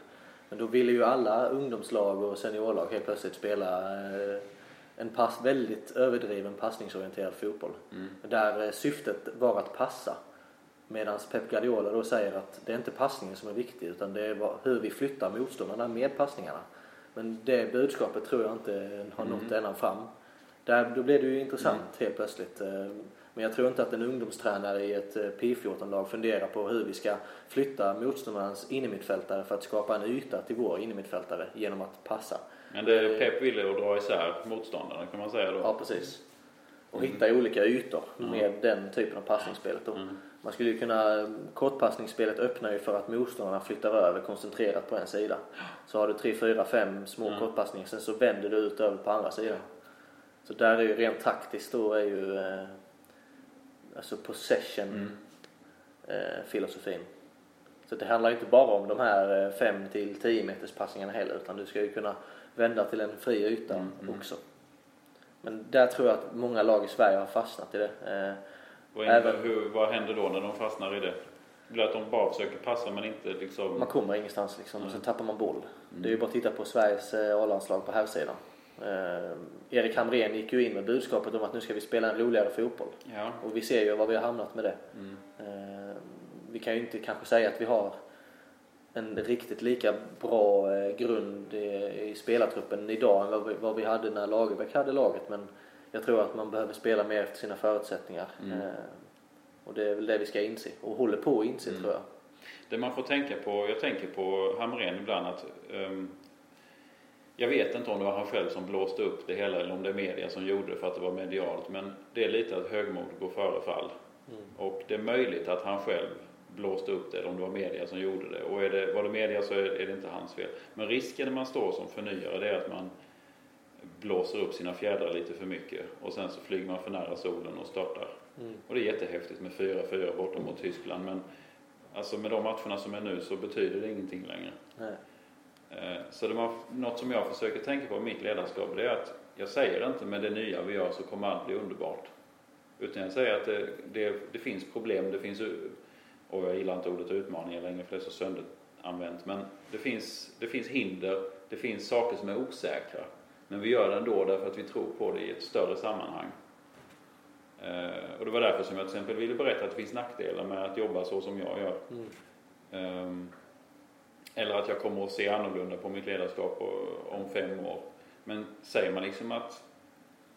Men då ville ju alla ungdomslag och seniorlag helt plötsligt spela eh, en pass, väldigt överdriven passningsorienterad fotboll. Mm. Där eh, syftet var att passa. Medan Pep Guardiola då säger att det är inte passningen som är viktig utan det är hur vi flyttar motståndarna med passningarna. Men det budskapet tror jag inte har nått ända fram. Där, då blev det ju intressant helt plötsligt. Eh, Men jag tror inte att en ungdomstränare i ett eh, P14-lag funderar på hur vi ska flytta motståndarens innermittfältare för att skapa en yta till vår innermittfältare genom att passa. Men det Pep ville att dra isär motståndarna kan man säga då. Ja, precis. Och hitta olika ytor med den typen av passningsspelet. Då. Mm. Man skulle ju kunna, kortpassningsspelet öppnar ju för att motståndarna flyttar över koncentrerat på en sida. Så har du tre, fyra, fem små Mm. kortpassningar, sen så vänder du ut över på andra sidan. Så där är ju rent taktiskt då är ju eh, alltså possession Mm. eh, filosofin. Så det handlar ju inte bara om de här 5 till 10 meters passningarna heller utan du ska ju kunna vända till en fri yta Mm, mm. också. Men där tror jag att många lag i Sverige har fastnat i det. Eh, Vad, innebär, Även- hur, vad händer då när de fastnar i det? Blir att de bara försöker passa men inte liksom... Man kommer ingenstans liksom och Mm. så tappar man boll. Det är ju bara att titta på Sveriges eh, A-landslag på här sidan. Eh, Erik Hamrén gick ju in med budskapet om att nu ska vi spela en roligare fotboll. Ja. Och vi ser ju var vi har hamnat med det. Mm. Eh, vi kan ju inte kanske säga att vi har en riktigt lika bra eh, grund i, i spelartruppen idag än vad vi, vad vi hade när Lagerbäck hade laget. Men Jag tror att man behöver spela mer efter sina förutsättningar. Mm. Eh, och det är väl det vi ska inse. Och håller på att inse Mm. tror jag. Det man får tänka på, jag tänker på Hamrén ibland att ehm, jag vet inte om det var han själv som blåste upp det hela eller om det är media som gjorde det för att det var medialt men det är lite att högmod går före fall. Mm. Och det är möjligt att han själv blåste upp det eller om det var media som gjorde det. Och är det, var det media så är, är det inte hans fel. Men risken när man står som förnyare det är att man blåser upp sina fjädrar lite för mycket och sen så flyger man för nära solen och startar. Mm. Och det är jättehäftigt med 4-4 borta mot Tyskland men alltså med de matcherna som är nu så betyder det ingenting längre. Nej. Eh, Så det man, något som jag försöker tänka på i mitt ledarskap det är att jag säger inte med det nya vi gör så kommer allt bli underbart. Utan jag säger att det, det, det finns problem, det finns, och jag gillar inte ordet utmaningar längre för det är så sönderanvänt, men det finns, det finns hinder, det finns saker som är osäkra. Men vi gör det ändå därför att vi tror på det i ett större sammanhang. Eh, Och det var därför som jag till exempel ville berätta att det finns nackdelar med att jobba så som jag gör. Mm. Ehm, eller att jag kommer att se annorlunda på mitt ledarskap om fem år. Men säger man liksom att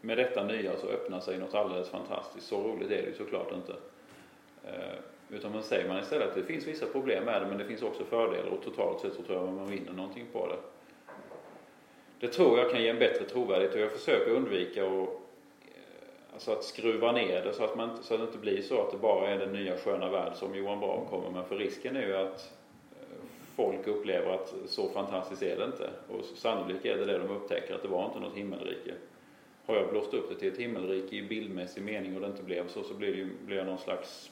med detta nya så öppnar sig något alldeles fantastiskt. Så roligt är det ju såklart inte. Eh, utan man säger man istället att det finns vissa problem med det men det finns också fördelar och totalt sett så tror jag att man vinner någonting på det. Det tror jag kan ge en bättre trovärdighet och jag försöker undvika att, eh, alltså att skruva ner det så att, man, så att det inte blir så att det bara är den nya sköna värld som Johan Braun kommer med. För risken är ju att folk upplever att så fantastiskt är det inte. Och sannolikt är det det de upptäcker, att det var inte något himmelrike. Har jag blåst upp det till ett himmelrike i bildmässig mening och det inte blev så, så blir, det ju, blir någon slags...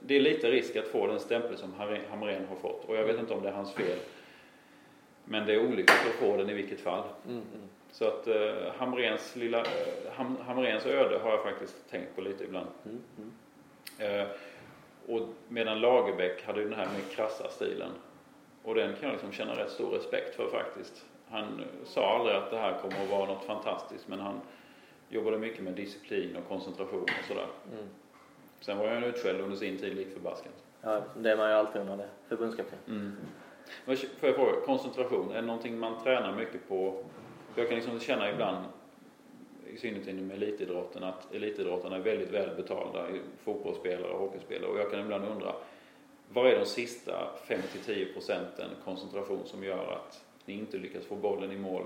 Det är lite risk att få den stämpel som Hamrén- har fått. Och jag vet inte om det är hans fel. Men det är olyckligt att få den i vilket fall. Mm. Mm. Så att eh, Hamrens lilla, eh, Ham, Hamrens öde har jag faktiskt tänkt på lite ibland. Mm. Mm. Eh, och medan Lagerbäck hade ju den här med krassa stilen. Och den kan jag liksom känna rätt stor respekt för faktiskt. Han sa aldrig att det här kommer att vara något fantastiskt men han jobbade mycket med disciplin och koncentration och sådär. Mm. Sen var han utskälld under sin tid lik förbaskat. Ja, det är man ju alltid under det. Förbundskapten. Mm. Men Får jag fråga, koncentration, är det någonting man tränar mycket på? Jag kan liksom känna ibland, i synnerhet inom elitidrotten, att elitidrottarna är väldigt välbetalda, fotbollsspelare och hockeyspelare. Och jag kan ibland undra, vad är de sista 5-10 procenten koncentration som gör att ni inte lyckas få bollen i mål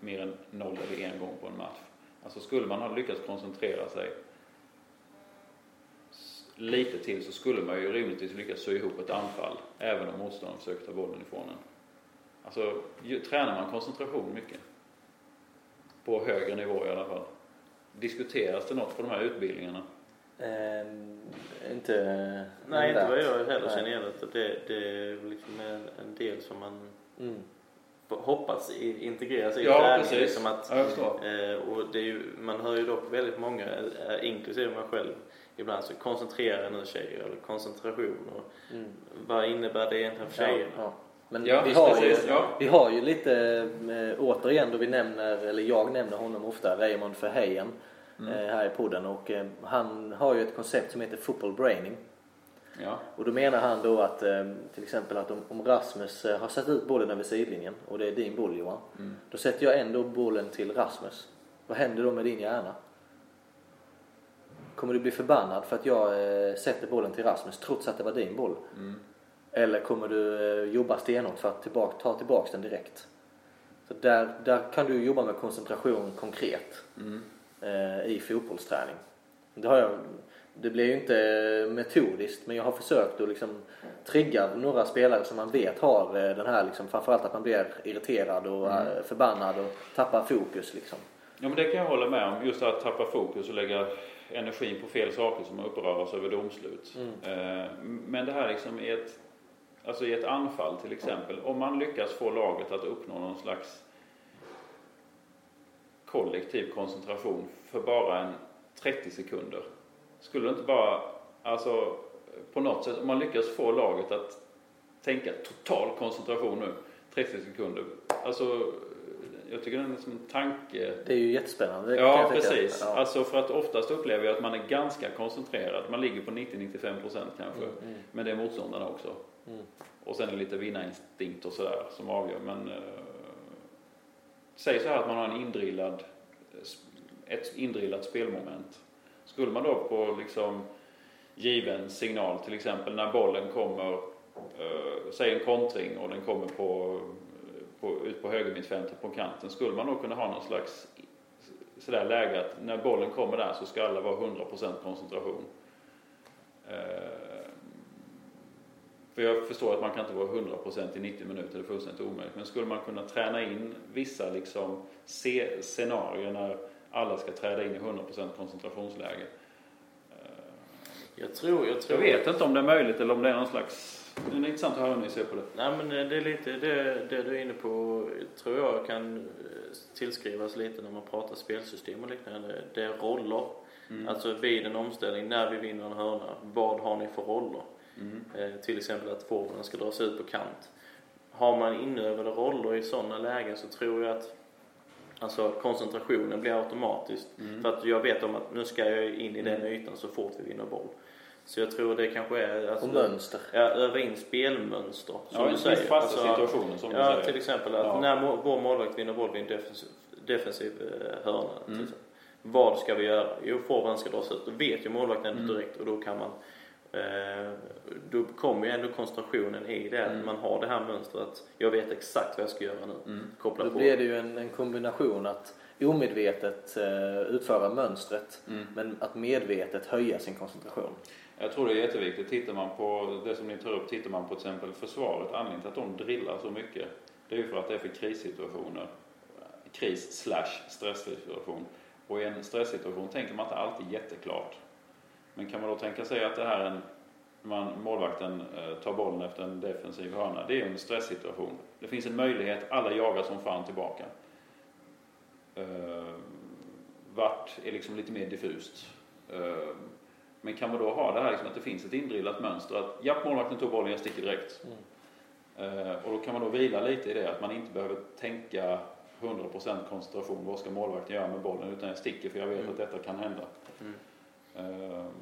mer än noll eller en gång på en match? Alltså skulle man ha lyckats koncentrera sig lite till så skulle man ju rimligtvis lyckas sy ihop ett anfall även om motståndaren försöker ta bollen ifrån en. Alltså, ju, tränar man koncentration mycket? På högre nivå i alla fall. Diskuteras det något på de här utbildningarna? Ehm, inte... Nej, inte vad jag heller känner igen det. Det, det är liksom en, en del som man Mm. hoppas i- integreras i Ja, träningen, precis. Liksom att, Ja, eh, och det är ju, man hör ju dock väldigt många, eh, inklusive mig själv, ibland så koncentrera nu tjejer eller koncentration och Mm. vad innebär det egentligen för Ja, tjejer? ja. Men Ja, vi, har ju, precis, ja. vi har ju lite, eh, återigen då vi nämner, eller jag nämner honom ofta, Raymond Verheyen Mm. Eh, här i podden och eh, han har ju ett koncept som heter football braining. Ja. Och då menar han då att eh, till exempel att om, Rasmus har satt ut bollen över sidlinjen och det är din boll Johan. Mm. Då sätter jag ändå bollen till Rasmus. Vad händer då med din hjärna? Kommer du bli förbannad för att jag sätter bollen till Rasmus trots att det var din boll? Mm. Eller kommer du jobba stenhårt för att tillbaka, ta tillbaka den direkt? Så där, där kan du jobba med koncentration konkret Mm. Eh, i fotbollsträning. Det, har jag, det blir ju inte metodiskt men jag har försökt att liksom trigga några spelare som man vet har eh, den här liksom, framförallt att man blir irriterad och Mm. eh, förbannad och tappar fokus liksom. Ja men det kan jag hålla med om. Just att tappa fokus och lägga energin på fel saker som uppröras över domslut. Eh, Men det här liksom i ett, alltså i ett anfall till exempel. Om man lyckas få laget att uppnå någon slags kollektiv koncentration för bara en 30 sekunder. Skulle det inte bara, alltså på något sätt, om man lyckas få laget att tänka total koncentration nu, 30 sekunder. Alltså, jag tycker det är som en tanke Det är ju jättespännande. Ja, precis. Ja. Alltså för att oftast upplever jag att man är ganska koncentrerad. Man ligger på 90-95 procent kanske. Mm, mm, Men det är motståndarna också. mm. Och sen är det lite vinnarinstinkt och sådär som avgör. Men eh, säg så här att man har en indrillad, ett indrillat spelmoment. Skulle man då på liksom given signal, till exempel när bollen kommer, eh, säg en kontring och den kommer på, på, ut på högermittfältet på kanten, skulle man då kunna ha någon slags sådär läge att när bollen kommer där så ska alla vara 100% koncentration. Eh, för jag förstår att man kan inte vara 100% i 90 minuter, det är fullständigt omöjligt. Men skulle man kunna träna in vissa liksom scenarier när alla ska träda in i 100% koncentrationsläge. Jag tror, jag tror... Jag vet inte om det är möjligt eller om det är någon slags... Det är intressant att höra hur ni ser på det. Nej men det är lite det, det du är inne på tror jag kan eh, tillskrivas lite när man pratar spelsystem och liknande. Det är roller. Mm. Alltså vid en omställning, när vi vinner en hörna, vad har ni för roller? Mm. Eh, till exempel att forwarden ska dras ut på kant. Har man inövade roller i sådana lägen så tror jag att Alltså koncentrationen blir automatiskt. Mm. För att jag vet om att nu ska jag in i den mm. ytan så fort vi vinner boll. Så jag tror det kanske är... Alltså, och mönster. Ja, öva in spelmönster. Som ja, du säger. fasta alltså, situationer som ja, du säger. Till exempel att ja. när vår målvakt vinner boll vid en defensiv, defensiv eh, hörna. Mm. Vad ska vi göra? Jo, forwarden ska dras ut. Då vet ju målvakten mm. direkt och då kan man då kommer ju ändå koncentrationen i det mm. att man har det här mönstret. Jag vet exakt vad jag ska göra nu. Mm. Koppla då på. blir det ju en, en kombination att omedvetet uh, utföra mönstret mm. men att medvetet höja sin koncentration. Jag tror det är jätteviktigt. Tittar man på det som ni tar upp, tittar man på till exempel försvaret, anledningen till att de drillar så mycket det är ju för att det är för krissituationer. Kris slash stresssituation. Och i en stresssituation tänker man inte alltid jätteklart. Men kan man då tänka sig att det här är en, man, målvakten eh, tar bollen efter en defensiv hörna. Det är en stresssituation. Det finns en möjlighet, alla jagar som fan tillbaka. Eh, vart är liksom lite mer diffust. Eh, men kan man då ha det här liksom att det finns ett indrillat mönster att ja, målvakten tog bollen, jag sticker direkt. Mm. Och då kan man då vila lite i det att man inte behöver tänka 100% koncentration, vad ska målvakten göra med bollen? Utan jag sticker för jag vet mm. att detta kan hända. Mm. Ehm,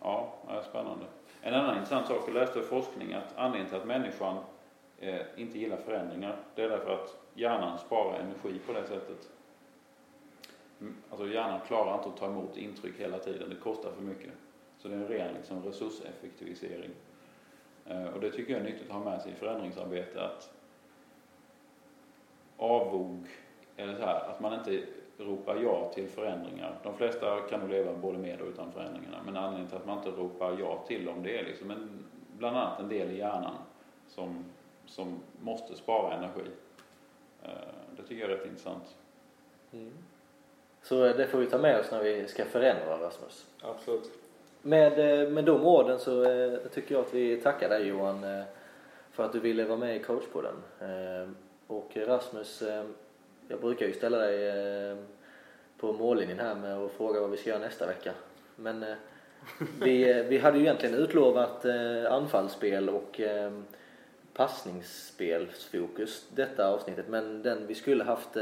ja, det är spännande. En annan intressant sak, jag läste i forskning att anledningen till att människan eh, inte gillar förändringar, det är därför att hjärnan sparar energi på det sättet. Mm, alltså hjärnan klarar inte att ta emot intryck hela tiden, det kostar för mycket. Så det är en ren liksom, resurseffektivisering. Eh, och det tycker jag är nyttigt att ha med sig i förändringsarbete att avvog, eller så här, att man inte ropar ja till förändringar. De flesta kan nog leva både med och utan förändringarna. Men anledningen till att man inte ropar ja till dem det är liksom en, bland annat en del i hjärnan som, som måste spara energi. Eh, det tycker jag är rätt intressant. Mm. Så det får vi ta med oss när vi ska förändra Rasmus. Absolut. Med, eh, med de orden så eh, tycker jag att vi tackar dig Johan för att du ville vara med i coachpodden. Och Rasmus jag brukar ju ställa dig eh, på mållinjen här med att fråga vad vi ska göra nästa vecka. Men eh, vi, eh, vi hade ju egentligen utlovat anfallsspel och passningsspelsfokus detta avsnittet men den vi skulle haft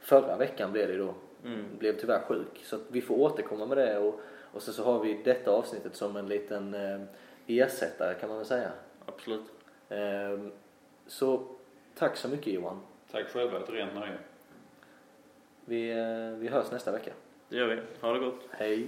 förra veckan blev det då. Mm. Blev tyvärr sjuk. Så vi får återkomma med det och, och sen så har vi detta avsnittet som en liten ersättare kan man väl säga. Absolut. Så tack så mycket Johan. Tack själva, ett rent nöje. Vi, eh, vi hörs nästa vecka. Det gör vi. Ha det gott. Hej.